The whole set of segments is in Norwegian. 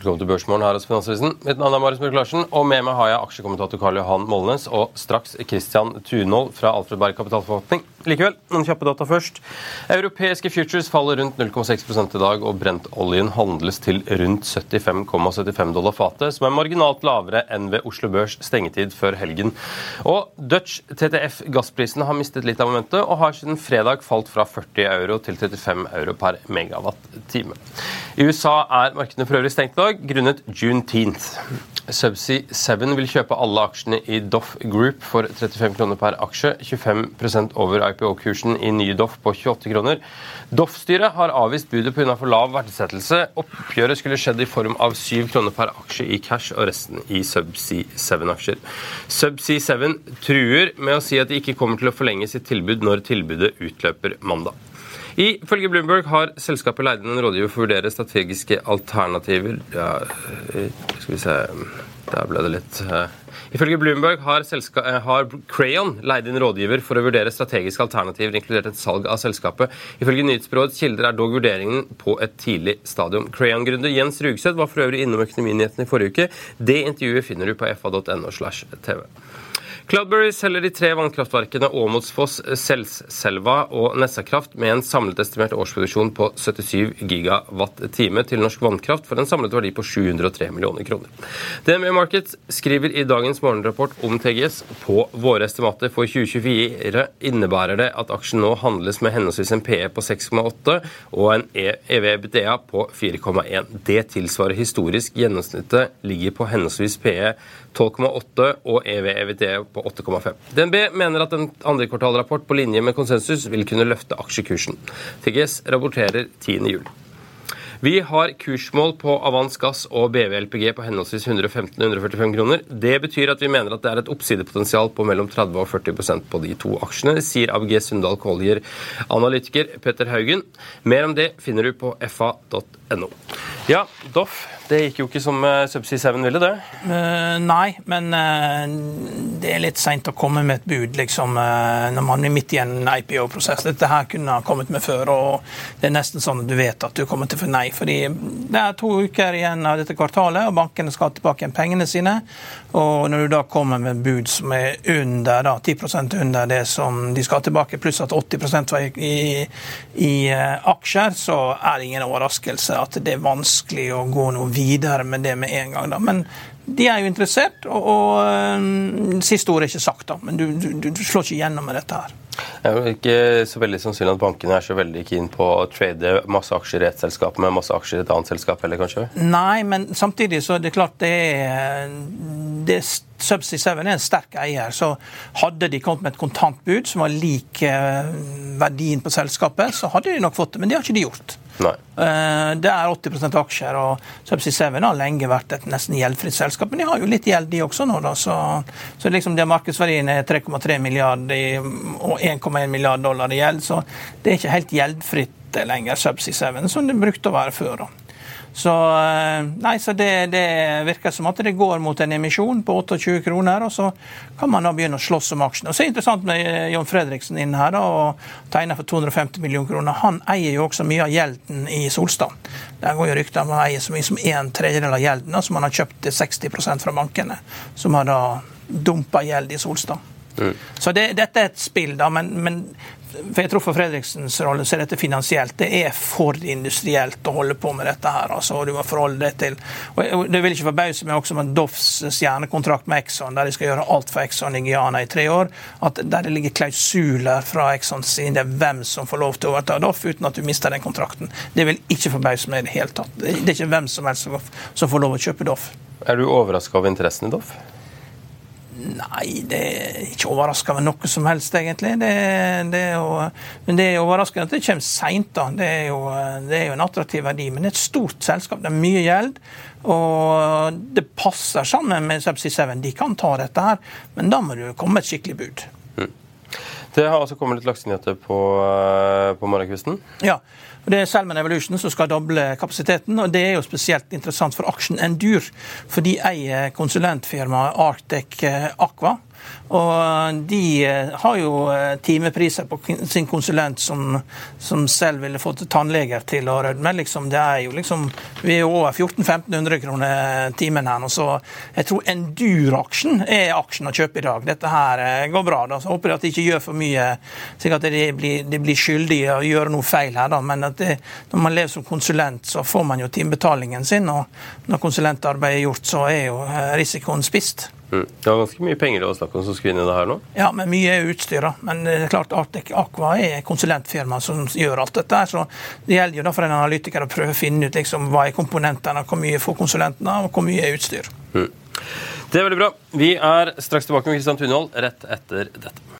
Velkommen til Børsmorgen her hos Finansavisen. Mitt navn er Marius Mørk Larsen, og med meg har jeg aksjekommentator Karl Johan Molnes og straks Christian Tunhold fra Alfred Berg Kapitalforvaltning. Likevel, noen kjappe data først. Europeiske futures faller rundt 0,6% i dag, og brentoljen handles til rundt 75,75 dollar fatet, som er marginalt lavere enn ved Oslo Børs stengetid før helgen. Og Dutch TTF gassprisen har mistet litt av momentet, og har siden fredag falt fra 40 euro til 35 euro per megawatt-time. I USA er markedene for øvrig stengt i dag grunnet Juneteenth. Subsea 7 vil kjøpe alle aksjene i Doff Group for 35 kroner per aksje, 25% over IPO-kursen i nye Doff på 28 kroner. Doff-styret har avvist budet pga. for lav verdsettelse. Oppgjøret skulle skjedd i form av 7 kroner per aksje i cash og resten i Subsea 7-aksjer. Subsea 7 truer med å si at de ikke kommer til å forlenge sitt tilbud når tilbudet utløper mandag. Ifølge Bloomberg har selskapet leid inn en rådgiver for å vurdere strategiske alternativer ja, eh, Skal vi se Der ble det litt uh, Ifølge Bloomberg har, eh, har, Crayon leid inn rådgiver for å vurdere strategiske alternativer, inkludert et salg av selskapet. Ifølge nyhetsbyråets kilder er dog vurderingen på et tidlig stadium. Crayon-gründer Jens Rugseth var for øvrig innom Økonominyhetene i forrige uke. Det intervjuet finner du på fa.no. slash tv. Cloudberry selger de tre vannkraftverkene Åmotsfoss, Selselva og Nessakraft med en samlet estimert årsproduksjon på 77 gigawatt-time til Norsk Vannkraft for en samlet verdi på 703 millioner kroner. DNB Market skriver i dagens morgenrapport om TGS på våre estimater for 2024 innebærer det at aksjen nå handles med henholdsvis en PE på 6,8 og en EV-BDA på 4,1. Det tilsvarer historisk gjennomsnittet ligger på henholdsvis PE 12,8 og EV-EVT på 8,5. DNB mener at en andre kvartalrapport på linje med konsensus vil kunne løfte aksjekursen. TGS rapporterer 10. juli. Vi har kursmål på Avans Gass og BV LPG på henholdsvis 115 og 145 kroner. Det betyr at vi mener at det er et oppsidepotensial på mellom 30 og 40% på de to aksjene, sier ABG Sundal Collier, analytiker Petter Haugen. Mer om det finner du på fa.no. Ja, Doff. Det gikk jo ikke som uh, Subsea 7 ville, det? Uh, nei, men uh, det er litt seint å komme med et bud liksom, når man er midt i en IPO-prosess. Dette her kunne ha kommet med før, og det er nesten sånn at du vet at du kommer til å få nei. fordi det er to uker igjen av dette kvartalet, og bankene skal tilbake igjen pengene sine. Og når du da kommer med bud som er under, da, 10% under det som de skal tilbake, pluss at 80% var i, i, i aksjer, så er det ingen overraskelse at det er vanskelig å gå noe videre videre med det med en gang. Da. Men de er jo interessert, og, og um, siste ord er ikke sagt, da. Men du, du, du slår ikke gjennom med dette her. Det er ikke så veldig sannsynlig at bankene er så veldig keen på å trade masse aksjer i ett selskap med masse aksjer i et annet selskap heller, kanskje? Nei, men samtidig så er det klart det er, det er Subsea 7 er en sterk eier, så hadde de kommet med et kontantbud som var lik eh, verdien på selskapet, så hadde de nok fått det. Men det har ikke de gjort. Nei. Eh, det er 80% aksjer, og Subsea 7 har lenge vært et nesten gjeldfritt selskap. Men de har jo litt gjeld, de også nå, da. Så, så liksom det markedsverdien er 3,3 milliarder og 1,1 milliard dollar i gjeld, så det er ikke helt gjeldfritt lenger, Subsea 7, som det brukte å være før. da. Så, eh, nei, så det, det, virker som at det går mot en emisjon på 28 kroner, og så kan man da begynne å slåss om aksjene. Og så er det interessant med eh, John Fredriksen inn her da, og tegner for 250 millioner kroner. Han eier jo også mye av gjelden i Solstad. Der går jo rykter om han eier så mye som en tredjedel av gjelden, som han har kjøpt til 60% fra bankene, som har da dumpa gjeld i Solstad. Mm. Så det, dette er et spill, da, men, men for jeg tror For Fredriksens rolle så er dette finansielt. Det er for industrielt å holde på med dette. her, altså, du må forholde Det til. Og Det vil ikke forbause meg også med Doffs stjernekontrakt med Exxon, der de skal gjøre alt for Exxon i Guyana i tre år. at Der det ligger klausuler fra Exxons side hvem som får lov til å overta Doff uten at du mister den kontrakten. Det vil ikke forbause meg i det hele tatt. Det er ikke hvem som helst som får lov å kjøpe Doff. Er du overraska over interessen i Doff? Nei, det er ikke overraska med noe som helst, egentlig. Det, det er jo, men det er overraskende at det kommer seint. Det, er jo, det er jo en attraktiv verdi. Men det er et stort selskap, det er mye gjeld. Og det passer sammen med Subsea 7. De kan ta dette her, men da må du komme med et skikkelig bud. Mm. Det har altså kommet litt laksenyheter på, eh, på morgenkvisten? Ja. Og Det er Salmon Evolution som skal doble kapasiteten. og Det er jo spesielt interessant for aksjen Endur, for de eier konsulentfirmaet Arctic eh, Aqua. Og de har jo timepriser på sin konsulent som, som selv ville fått tannleger til å rødme. Liksom, det er jo liksom, Vi er jo over 1400-1500 kroner timen her så jeg tror Endur-aksjen er aksjen å kjøpe i dag. Dette her går bra. da, så Håper jeg at de ikke gjør for mye, slik at de blir, de blir skyldige og gjør noe feil her. da, Men det, når man lever som konsulent, så får man jo timebetalingen sin. Og når konsulentarbeidet er gjort, så er jo eh, risikoen spist. Mm. Det var ganske mye penger det var snakk om som skulle inn i det her nå? Ja, men mye er utstyr. da. Men det er klart Artec Aqua er konsulentfirma som gjør alt dette. Så det gjelder jo da for en analytiker å prøve å finne ut liksom, hva er komponentene, hvor mye får konsulentene, og hvor mye er utstyr. Mm. Det er veldig bra. Vi er straks tilbake med Kristian Tunhold rett etter dette.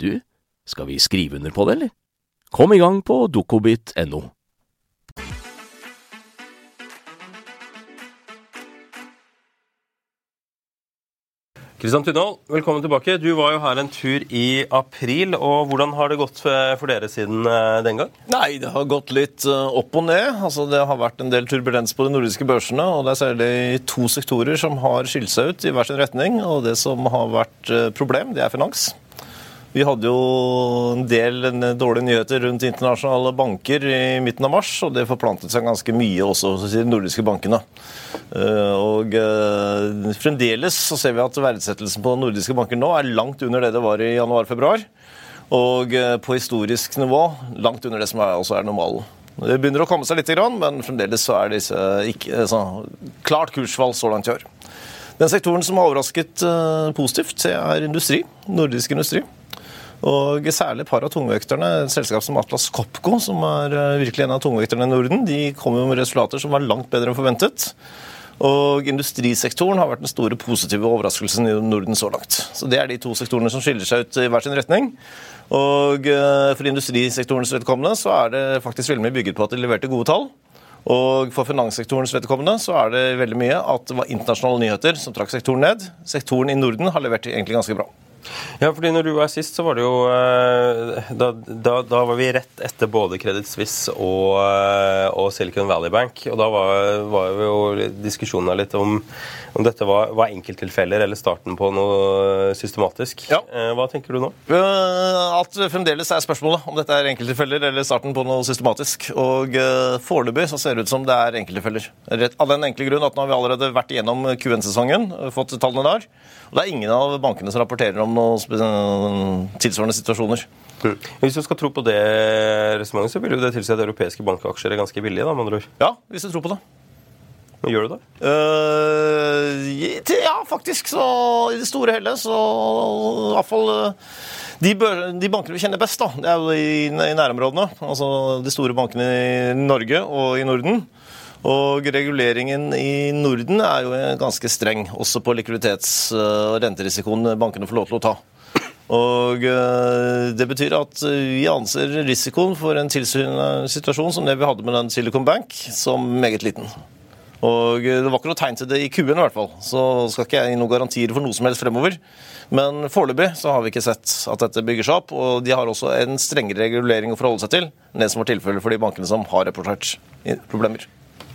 du, skal vi skrive under på det, eller? Kom i gang på dokobit.no. Kristian Tunhold, velkommen tilbake. Du var jo her en tur i april. og Hvordan har det gått for dere siden eh, den gang? Nei, Det har gått litt eh, opp og ned. Altså, det har vært en del turbulens på de nordiske børsene. og Det er særlig to sektorer som har skilt seg ut i hver sin retning. og Det som har vært eh, problem, det er finans. Vi hadde jo en del dårlige nyheter rundt internasjonale banker i midten av mars, og det forplantet seg ganske mye også hos de nordiske bankene. Eh, og eh, Fremdeles så ser vi at verdsettelsen på nordiske banker nå er langt under det det var i januar-februar. Og eh, på historisk nivå langt under det som også er normalen. Det begynner å komme seg litt, men fremdeles så er disse ikke, så, klart kursfall så langt i år. Den sektoren som har overrasket positivt, er industri. Nordisk industri. Og særlig et par av tungvekterne, et selskap som Atlas Copco, som er eh, virkelig en av tungvekterne i Norden, de kom jo med resultater som var langt bedre enn forventet. Og industrisektoren har vært den store positive overraskelsen i Norden så langt. Så Det er de to sektorene som skiller seg ut i hver sin retning. Og eh, For industrisektorens vedkommende så er det faktisk veldig mye bygget på at de leverte gode tall. Og for finanssektorens vedkommende så er det veldig mye at det var internasjonale nyheter som trakk sektoren ned. Sektoren i Norden har levert egentlig ganske bra. Ja, fordi når du var sist, så var det jo eh, Da, da, da var vi rett etter både Credit Suisse og, eh, og Silicon Valley Bank. Og da var, var jo diskusjonen litt om, om dette var, var, enkelttilfeller eller starten på noe systematisk. Ja. Eh, hva tenker du nå? At fremdeles er spørsmålet om dette er enkelttilfeller eller starten på noe systematisk. Og foreløpig så ser det ut som det er enkelttilfeller. Av den enkle grunn at nå har vi allerede vært igjennom QN-sesongen, fått tallene der. Og det er ingen av bankene som rapporterer om noen tilsvarende situasjoner. Mm. Hvis du skal tro på det resonnementet, så vil jo det tilsi at europeiske bankaksjer er ganske billige? da, med andre ord. Ja, hvis du tror på det. Men gjør du det? Uh, ja, faktisk. Så i det store hele så i hvert fall uh, de, bør, de, bankene vi kjenner best, da, det er jo i, i nærområdene. Altså de store bankene i Norge og i Norden. Og reguleringen i Norden er jo ganske streng, også på likviditets- og renterisikoen bankene får lov til å ta. Og eh, Det betyr at vi anser risikoen for en tilsynende situasjon som det vi hadde med den Silicon Bank, som meget liten. Og Det var ikke noe tegn til det i Q-en, i hvert fall. Så skal ikke jeg gi noen garantier for noe som helst fremover. Men foreløpig så har vi ikke sett at dette bygger seg opp. Og de har også en strengere regulering å forholde seg til enn det som var tilfellet for de bankene som har rapportert problemer.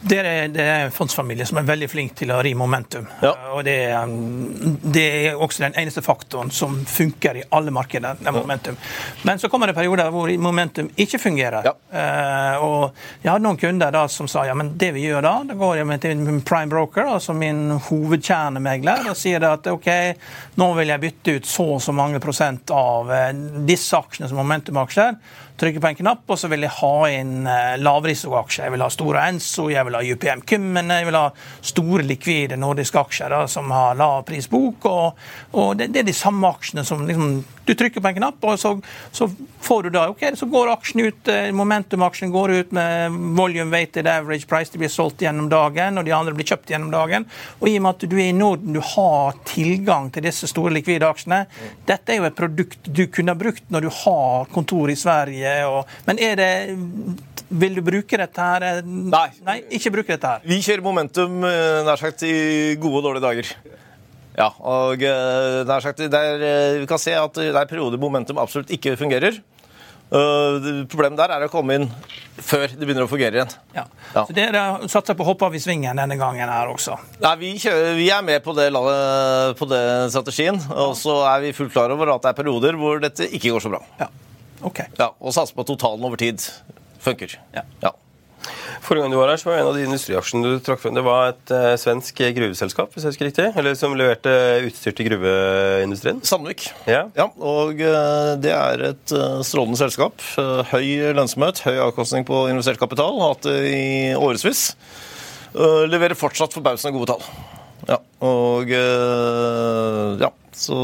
Det er, det er en fondsfamilie som er veldig flink til å ri momentum. Ja. Og det er, um, det er også den eneste faktoren som funker i alle markeder. er momentum. Men så kommer det perioder hvor momentum ikke fungerer. Ja. Uh, og jeg hadde noen kunder da som sa ja, men det vi gjør da, da går jeg til min prime broker, altså min hovedkjernemegler, og sier at OK, nå vil jeg bytte ut så og så mange prosent av eh, disse aksjene som momentumaksjer Trykker på en knapp, og så vil jeg ha inn eh, lavrisikoaksjer. Jeg vil ha Store Enso, jeg vil ha UPM Kymmen, jeg vil ha store likvide nordiske aksjer da, som har lav prisbok. Og, og det, det, er de samme aksjene som liksom, du trykker på en knapp, og så, så får du da ok, så går aksjen ut, eh, momentum-aksjen går ut med volume weighted average price, de blir solgt gjennom dagen, og de andre blir kjøpt gjennom dagen. Og i og med at du er i Norden, du har tilgang til disse store likvide aksjene, dette er jo et produkt du kunne ha brukt når du har kontor i Sverige og, men er det Vil du bruke dette her? Nei. Nei. Ikke bruke dette her. Vi kjører momentum eh, nær sagt i gode og dårlige dager. Ja, og eh, nær sagt, der, eh, Vi kan se at det er perioder momentum absolutt ikke fungerer. Uh, problemet der er å komme inn før det begynner å fungere igjen. Ja. Ja. Så dere satser på å hoppe av i svingen denne gangen her også? Nei, vi, kjører, vi er med på, det, på den strategien. Og så er vi fullt klar over at det er perioder hvor dette ikke går så bra. Ja. Ok. Ja, Og satser på totalen over tid funker. Ja. ja. Forrige gang du var her, så var en av de industriaksjene du trakk frem, det var et uh, svensk gruveselskap hvis jeg husker riktig, eller som leverte utstyr til gruveindustrien? Sandvik. Ja. ja og uh, det er et uh, strålende selskap. høy lønnsomhet, høy avkostning på investert kapital. Hatt det i årevis. leverer fortsatt forbausende gode tall. Og ja, så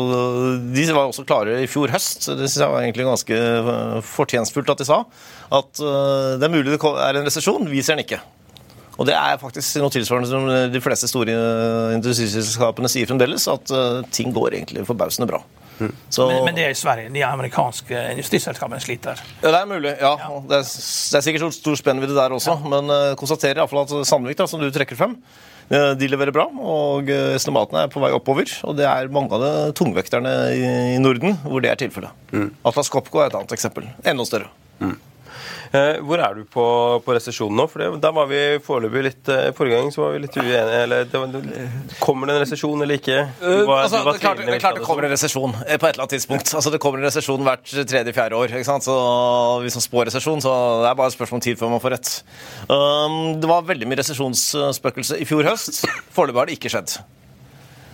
De var også klare i fjor høst. Det synes jeg var egentlig ganske eh, fortjenstfullt at de sa. At eh, det er mulig det er en resesjon, vi ser den ikke. Og det er faktisk noe tilsvarende som de fleste store eh, industriselskapene sier fremdeles, at ting går egentlig forbausende bra. Så, men, men, det er i Sverige. De amerikanske industriselskapene sliter. Ja, Det er mulig. ja. ja. Det, er, det, er, sikkert stor spennvidde der også. Ja. Men uh, konstaterer iallfall at Sandvik, da, som du trekker frem, Eh, de leverer bra, og eh, estimatene er på vei oppover. Og det er mange av de tungvekterne i Norden hvor det er tilfellet. Mm. Atlas Copco er et annet eksempel. Enda større. Mm. Eh, hvor er du på, på resesjonen nå? For det, der var vi foreløpig litt eh, Forrige gang så var vi litt uenige. Eller, det, kommer det en resesjon eller ikke? Var, altså, det, er klart, det, er klart det kommer en resesjon på et eller annet tidspunkt. Altså, det kommer en resesjon hvert tredje-fjerde år. ikke sant? Så Hvis man spår resesjon, så det er bare et spørsmål om tid før man får rett. Um, det var veldig mye resesjonsspøkelse i fjor høst. Foreløpig har det ikke skjedd.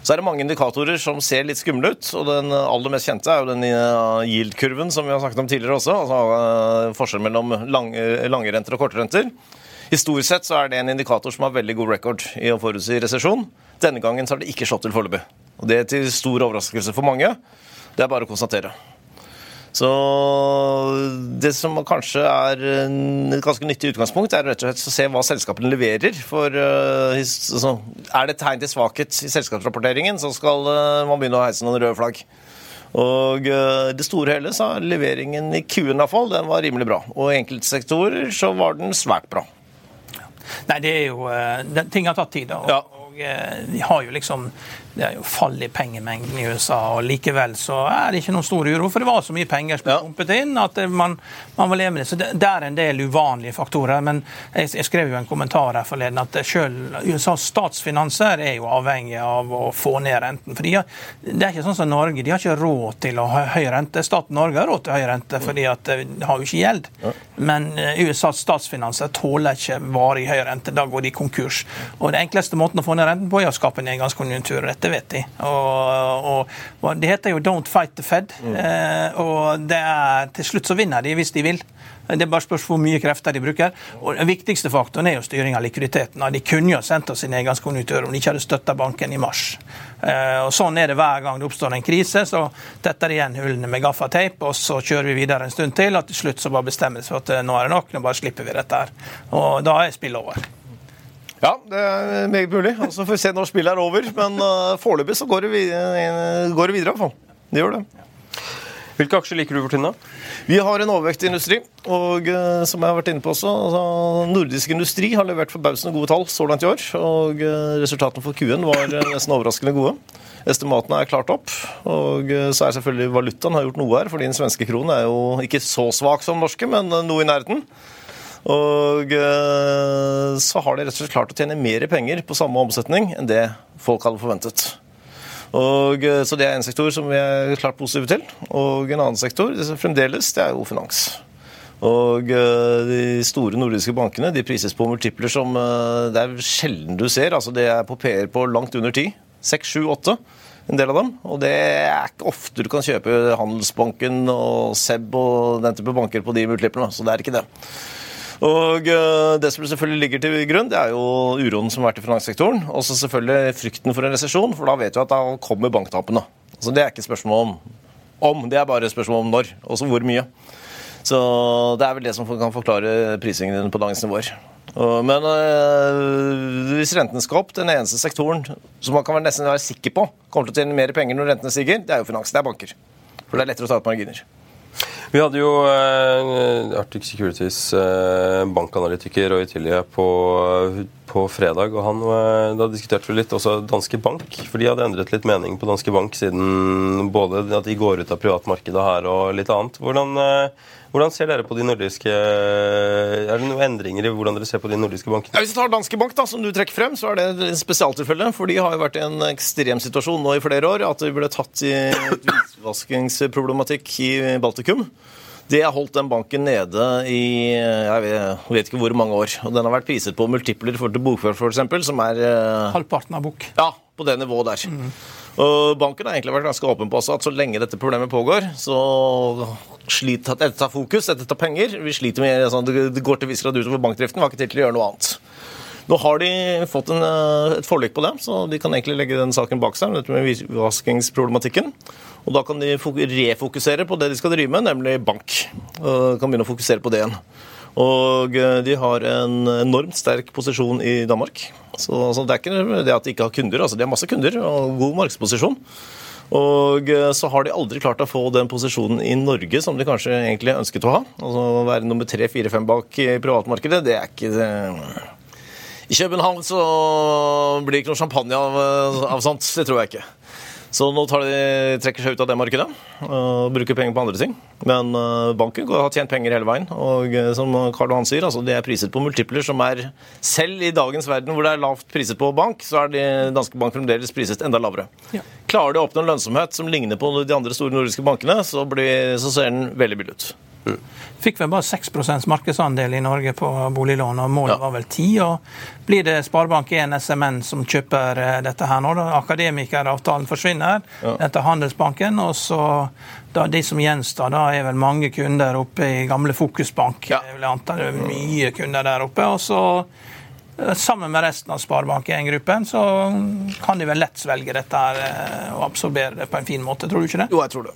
Så er det mange indikatorer som ser litt skumle ut. og Den aller mest kjente er jo den eh, yield-kurven som vi har snakket om tidligere også. altså Forskjell Forskjellen mellom lange, lange renter og korte renter. Historisk sett så er det en indikator som har veldig god record i å forutsi resesjon. Denne gangen så har det ikke slått til foreløpig. Og Det er til stor overraskelse for mange. Det er bare å konstatere. Så det som kanskje er et ganske nyttig utgangspunkt, er rett og slett å se hva selskapene leverer. For uh, altså, er det tegn til svakhet i selskapsrapporteringen, så skal uh, man begynne å heise noen røde flagg. Og uh, det store hele så er leveringen i Q-en iallfall, den var rimelig bra. Og i enkeltsektorer så var den svært bra. Nei, det er jo Ting har tatt tid. Og, ja. og de har jo liksom det er jo fall i pengemengden i USA, og likevel så er det ikke noen stor uro. For det var så mye penger som ble pumpet inn at man, man var leve med det. Så det, det, er en del uvanlige faktorer. Men jeg, jeg skrev jo en kommentar her forleden at selv USAs statsfinanser er jo avhengig av å få ned renten. For de har, det er ikke sånn som Norge. De har ikke råd til å ha høy rente. Staten Norge har råd til høy rente fordi at de har jo ikke gjeld. Men eh, USAs statsfinanser tåler ikke varig høy rente. Da går de konkurs. Og det enkleste måten å få ned renten på er å skape en engangskonjunktur. Dette det vet de. Og, og, og Det heter jo 'don't fight the Fed'. Mm. Eh, og det er, til slutt så vinner de hvis de vil. Det er bare spørs hvor mye krefter de bruker. Og Den viktigste faktoren er jo styring av likviditeten. De kunne jo sendt oss i nedgangskonjunktur om de ikke hadde støtta banken i mars. Eh, og Sånn er det hver gang det oppstår en krise. Så tetter de igjen hullene med gaffateip, og så kjører vi videre en stund til. Og til slutt så bare bestemmer vi for at eh, nå er det nok, nå bare slipper vi dette her. Og da er spillet over. Ja, det er meget mulig. Og så får vi se når spillet er over. Men uh, foreløpig så går det, videre, går det videre, iallfall. Det gjør det. Hvilke aksjer liker du for tiden, da? Vi har en overvektig industri, og uh, som jeg har vært inne på også, altså, nordisk industri har levert forbausende gode tall så langt i år. Og uh, resultatene for Q-en var nesten overraskende gode. Estimatene er klart opp. Og så er selvfølgelig valutaen har gjort noe her, fordi den svenske kronen er jo ikke så svak som den norske, men noe i nærheten. Og så har de rett og slett klart å tjene mer penger på samme omsetning enn det folk hadde forventet. Og, så det er en sektor som vi er klart positive til. Og en annen sektor fremdeles, det er jo finans. Og de store nordiske bankene de prises på multipler som det er sjelden du ser. altså Det er på PR på langt under ti. Seks, sju, åtte. En del av dem. Og det er ikke ofte du kan kjøpe Handelsbanken og SEB og den type banker på de multiplene. Så det er ikke det. Og Det som selvfølgelig ligger til grunn, det er jo uroen som har vært i finanssektoren. Og så selvfølgelig frykten for en resesjon, for da vet du at da kommer banktapene. Så Det er ikke spørsmål om om, det er bare spørsmål om når, og så hvor mye. Så det er vel det som kan forklare prisingen din på dagens nivåer. Men øh, hvis rentene skal opp, den eneste sektoren som man kan nesten være sikker på kommer til å tjene mer penger når rentene stiger, det er jo finans. Det er banker. For det er lettere å ta ut marginer. Vi hadde jo uh, Arctic Securities uh, bankanalytiker Roy Tilje på, på, fredag. og han, uh, Da diskuterte vi litt også Danske Bank. For de hadde endret litt mening på Danske Bank siden både at de går ut av privatmarkedet her og litt annet. Hvordan, hvordan ser dere på de nordiske Er det noen endringer i hvordan dere ser på de nordiske bankene? Ja, hvis vi tar Danske Bank, da, som du trekker frem, så er det et spesialtilfelle. For de har jo vært i en ekstrem situasjon nå i flere år. At de ble tatt i hvitvaskingsproblematikk i Baltikum. Det har holdt den banken nede i jeg vet, vet, ikke hvor mange år. Og den har vært priset på multipler for til bokført, f.eks., som er Halvparten av bok. Ja, på det nivået der. Mm. Og Banken har egentlig vært ganske åpen på at så lenge dette problemet pågår, så sliter dette tar fokus, dette tar penger. Vi sliter med, sånn, Det går til viss grad utover bankdriften, vi har ikke tid til å gjøre noe annet. Nå har de fått en, et forlik på det, så de kan egentlig legge den saken bak seg. dette med hvitvaskingsproblematikken. Og da kan de refokusere på det de skal drive med, nemlig bank. Og kan begynne å fokusere på det igjen. Og de har en enormt sterk posisjon i Danmark. Så altså, det er ikke det at de ikke har kunder, altså de har masse kunder og god markedsposisjon. Og så har de aldri klart å få den posisjonen i Norge som de kanskje egentlig ønsket å ha. Altså å Være nummer tre, fire, fem bak i privatmarkedet, det er ikke det. I København så blir det ikke noe champagne av, av sånt. Det tror jeg ikke. Så nå tar de, trekker seg ut av det markedet og bruker penger på andre ting. Men uh, banken har tjent penger hele veien. Og uh, som Karl Johan sier, altså, de er priset på multipler som er Selv i dagens verden hvor det er lavt priset på bank, så er de danske bank fremdeles priset enda lavere. Ja. Klarer de å oppnå en lønnsomhet som ligner på de andre store nordiske bankene, så, blir, så ser den veldig billig ut. Fikk vel bare 6% markedsandel i Norge på boliglån, og målet ja. var vel 10 og Blir det Sparebank1 SMN som kjøper eh, dette her nå? da Akademikeravtalen forsvinner, ja. dette Handelsbanken, og så da de som gjenstår, da er vel mange kunder oppe i gamle Fokusbank. Ja. Jeg vil anta det er mye kunder der oppe. og så Sammen med resten av Sparebank1-gruppen så kan de vel lett svelge dette her eh, og absorbere det på en fin måte, tror du ikke det? Jo, jeg tror det.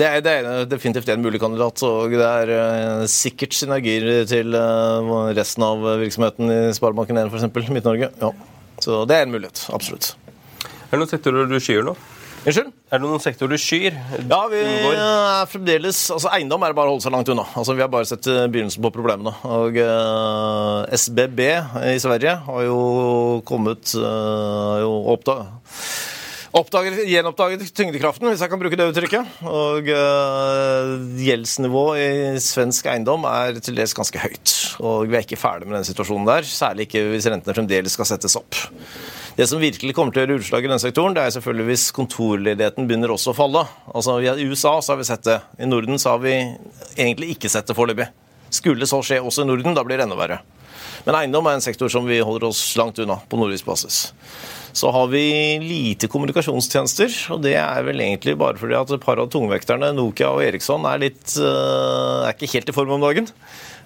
Det er, det er definitivt en mulig kandidat. Og det er eh, sikkert synergier til eh, resten av virksomheten i Sparebanken1 f.eks. Midt-Norge. Ja. Så det er en mulighet. Absolutt. Er det noen sektorer du skyer nå? Unnskyld? Er det noen sektorer du skyr? Ja, vi er fremdeles altså Eiendom er det bare å holde seg langt unna. Altså Vi har bare sett eh, begynnelsen på problemene. Og uh, eh, SBB i Sverige har jo kommet uh, jo oppdaget Oppdaget, gjenoppdaget tyngdekraften, hvis jeg kan bruke det uttrykket. Og uh, gjeldsnivået i svensk eiendom er til dels ganske høyt. Og vi er ikke ferdig med den situasjonen der. Særlig ikke hvis rentene fremdeles skal settes opp. Det som virkelig kommer til å gjøre utslag i den sektoren, det er selvfølgelig hvis kontorledigheten begynner også å falle. Altså I USA så har vi sett det. I Norden så har vi egentlig ikke sett det foreløpig. Skulle så skje også i Norden, da blir det enda verre. Men eiendom er en sektor som vi holder oss langt unna på nordisk basis. Så har vi lite kommunikasjonstjenester, og det er vel egentlig bare fordi at et par av tungvekterne, Nokia og Eriksson, er, litt, uh, er ikke helt i form om dagen.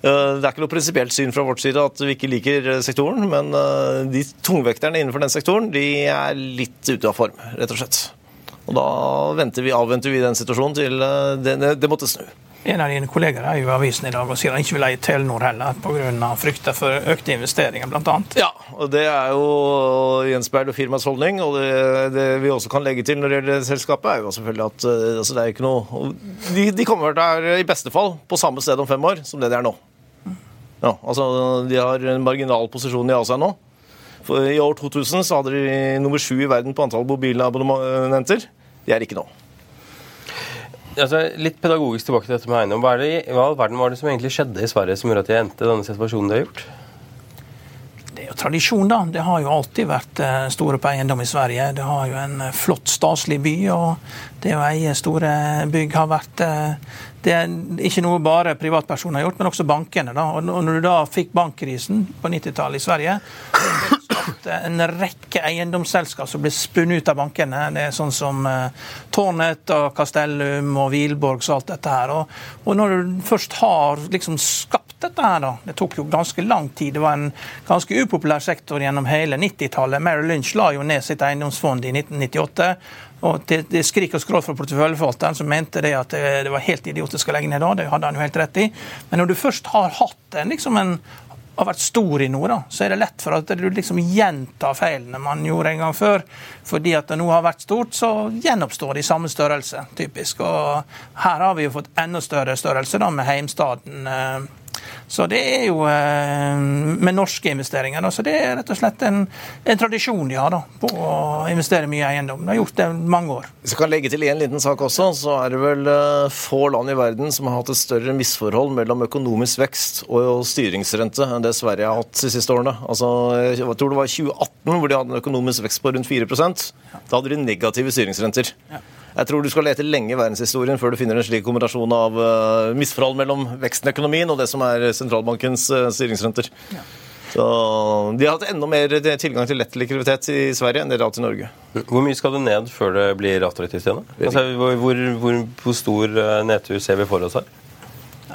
Uh, det er ikke noe prinsipielt syn fra vårt side at vi ikke liker sektoren, men uh, de tungvekterne innenfor den sektoren de er litt ute av form, rett og slett. Og da vi, avventer vi den situasjonen til det, det måtte snu. En av dine kolleger er jo i avisen i dag og sier han ikke vil eie Telenor heller pga. frykter for økte investeringer, bl.a. Ja, og det er jo gjenspeiler firmaets holdning. Og det, det, vi også kan legge til når det gjelder selskapet, er jo selvfølgelig at eh, altså det er ikke noe de, de kommer til i beste fall på samme sted om fem år som det de er nå. Ja, altså De har en marginal posisjon i seg nå. For I år 2000 så hadde de nummer sju i verden på antall mobilabonnementer. De er ikke nå. Altså, litt pedagogisk tilbake til dette med eiendom. Hva, det, all verden var det som egentlig skjedde i Sverige som gjorde at de endte denne situasjonen de har gjort? Er jo tradisjon, da. Det har jo alltid vært eh, store på eiendom i Sverige. Det har jo en eh, flott, staselig by, og det å eie store bygg har vært eh, det er ikke noe bare privatpersoner har gjort, men også bankene. Da. Og når du da fikk bankkrisen på 90-tallet i Sverige, en rekke eiendomsselskap som ble spunnet ut av bankene. Det er sånn som Tårnet og Castellum og Wilborgs og alt dette her. Og når du først har liksom skapt dette her, da Det tok jo ganske lang tid. Det var en ganske upopulær sektor gjennom hele 90-tallet. Mary Lynch la jo ned sitt eiendomsfond i 1998. Og det, skrik og skrål fra porteføljeforvalteren, som mente det at det, det, var helt idiotisk å legge ned da. Det hadde han jo helt rett i. Men når du først har hatt en, liksom en har vært stor i noe, da, så er det lett for at du liksom gjentar feilene man gjorde en gang før. Fordi at det nå har vært stort, så gjenoppstår det i samme størrelse, typisk. Og her har vi jo fått enda større størrelse da, med Heimstaden. Eh, så det er jo eh, med norske investeringer. Da, så det er rett og slett en, en tradisjon de har da, på å investere mye i eiendom. De har gjort det mange år. Hvis jeg kan legge til en liten sak også, så er det vel eh, få land i verden som har hatt et større misforhold mellom økonomisk vekst og styringsrente enn det Sverige har hatt de siste årene. Altså, jeg tror det var 2018 hvor de hadde en økonomisk vekst på rundt 4% Da hadde de negative styringsrenter. Ja. Jeg tror du skal lete lenge i verdenshistorien før du finner en slik kombinasjon av uh, misforhold mellom veksten i økonomien og det som er sentralbankens uh, styringsrenter. Ja. Så De har hatt enda mer tilgang til lett likviditet i Sverige enn det de har hatt i Norge. Hvor mye skal det ned før det blir attraktivt igjen? Altså, hvor, hvor, hvor, stor eh, nedtur ser vi for oss her?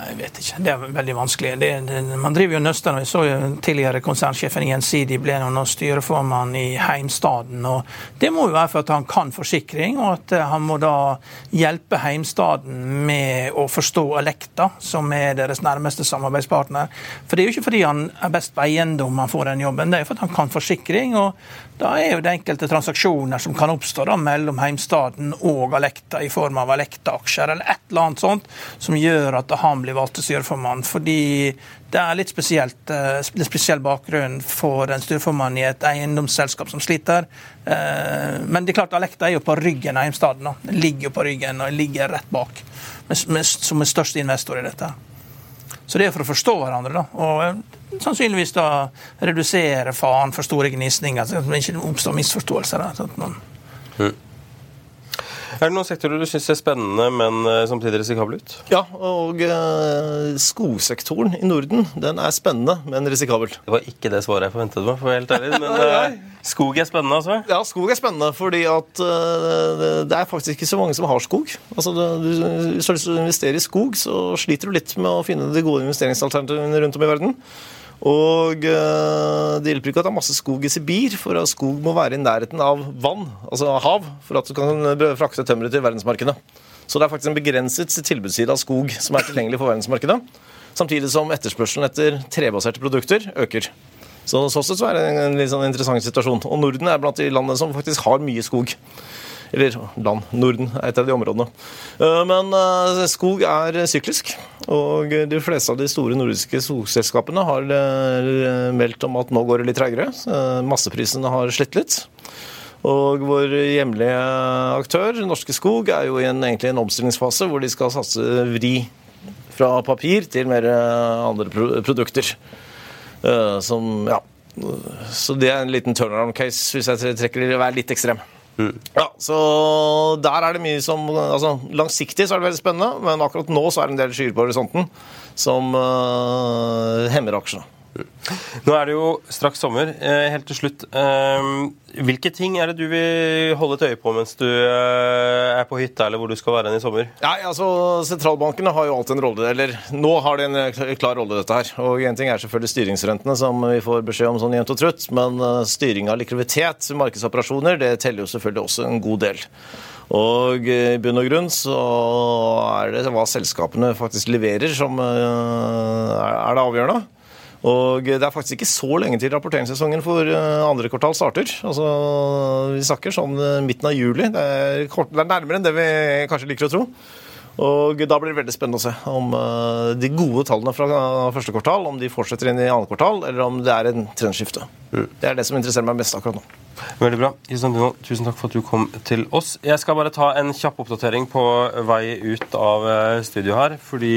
Jeg vet ikke. Det er veldig vanskelig. Det, det, man driver jo nøster. Jeg så jo tidligere konsernsjefen i Gjensidig ble nå styreformann i Heimstaden. og Det må jo være for at han kan forsikring, og at eh, han må da hjelpe Heimstaden med å forstå Alekta, som er deres nærmeste samarbeidspartner. For det er jo ikke fordi han er best på eiendom han får den jobben, det er for at han kan forsikring. og da er jo det enkelte transaksjoner som kan oppstå da, mellom Heimstaden og Alekta i form av Alekta-aksjer eller et eller annet sånt, som gjør at han blir valgt til styreformann. Fordi det er litt spesielt, uh, spesiell bakgrunn for en styreformann i et eiendomsselskap som sliter. Uh, men det er klart Alekta er jo på ryggen av Heimstaden. Den ligger jo på ryggen og ligger rett bak, som er største investor i dette. Så det er for å forstå hverandre. da. Og eh, sannsynligvis da redusere faren for store gnisninger, så det ikke oppstår misforståelser. Da, sånn man... mm. Er det noen sektorer du syns er spennende, men eh, samtidig risikable ut? Ja, og eh, skogsektoren i Norden den er spennende, men risikabel. Det var ikke det svaret jeg forventet meg, for å være helt ærlig. Men eh, skog er spennende, altså? Ja, skog er spennende, fordi at eh, det er faktisk ikke så mange som har skog. Altså, det, du, Hvis du har lyst til å investere i skog, så sliter du litt med å finne de gode investeringsalternativene rundt om i verden. Og eh, det hjelper ikke at det er masse skog i Sibir, for at skog må være i nærheten av vann, altså hav, for at du kan frakte tømmeret til verdensmarkedet. Så det er faktisk en begrenset tilbudsside av skog som er tilgjengelig for verdensmarkedet. Samtidig som etterspørselen etter trebaserte produkter øker. Så sånn sett så er det en litt sånn interessant situasjon. Og Norden er blant de landene som faktisk har mye skog. Eller land. Norden er et av de områdene. Eh, men eh, skog er syklisk. Og de fleste av de store nordiske skogselskapene har eh, meldt om at nå går det litt treigere. Masseprisene har slitt litt. Og vår hjemlige aktør, Norske Skog, er jo i en, egentlig en omstillingsfase hvor de skal satse vri fra papir til mer andre produkter. Som, ja. Så det er en liten turnaround case, hvis jeg trekker det være litt ekstrem. Mm. Ja, så der er det mye som altså, Langsiktig så er det veldig spennende, men akkurat nå så er det en del skyer på horisonten som uh, hemmer aksjene. Nå er det jo straks sommer. Eh, helt til slutt. Eh, hvilke ting er det du vil holde et øye på mens du er på hytta, eller hvor du skal være i sommer? Nei, altså, Sentralbankene har jo alltid en rolle, eller nå har de en klar rolle, dette her. Og En ting er selvfølgelig styringsrentene, som vi får beskjed om sånn jevnt og trutt. Men styring av likviditet, markedsoperasjoner, det teller jo selvfølgelig også en god del. Og i bunn og grunn så er det hva selskapene faktisk leverer som eh, er det avgjørende. Og det er faktisk ikke så lenge til rapporteringssesongen for eh, andre kvartal starter. Altså, Vi snakker sånn midten av juli. Det er, kort, det er nærmere enn det vi kanskje liker å tro. Og Da blir det veldig spennende å se om de gode tallene fra første kvartal om de fortsetter inn i andre kvartal, eller om det er en trendskifte. Mm. Det er det som interesserer meg mest akkurat nå. Veldig bra. Isandino, tusen takk for at du kom til oss. Jeg skal bare ta en kjapp oppdatering på vei ut av eh, studio her. Fordi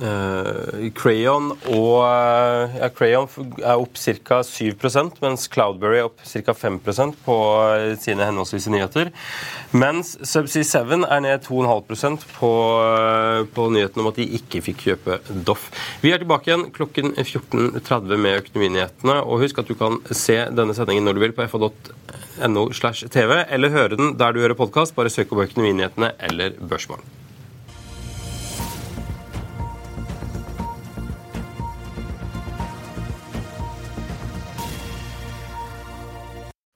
uh, Crayon, og, uh, ja, Crayon er opp ca. 7% mens Cloudberry er opp ca. 5% på sine henholdsvis nyheter. Mens Subsea 7 er ned 2,5 på, på nyheten om at de ikke fikk kjøpe Doff. Vi er tilbake igjen klokken 14.30 med Økonominyhetene. Og husk at du kan se denne sendingen når du vil på fa.no slash tv, eller høre den der du hører podkast. Bare søk opp Økonominyhetene eller Børsmorgen.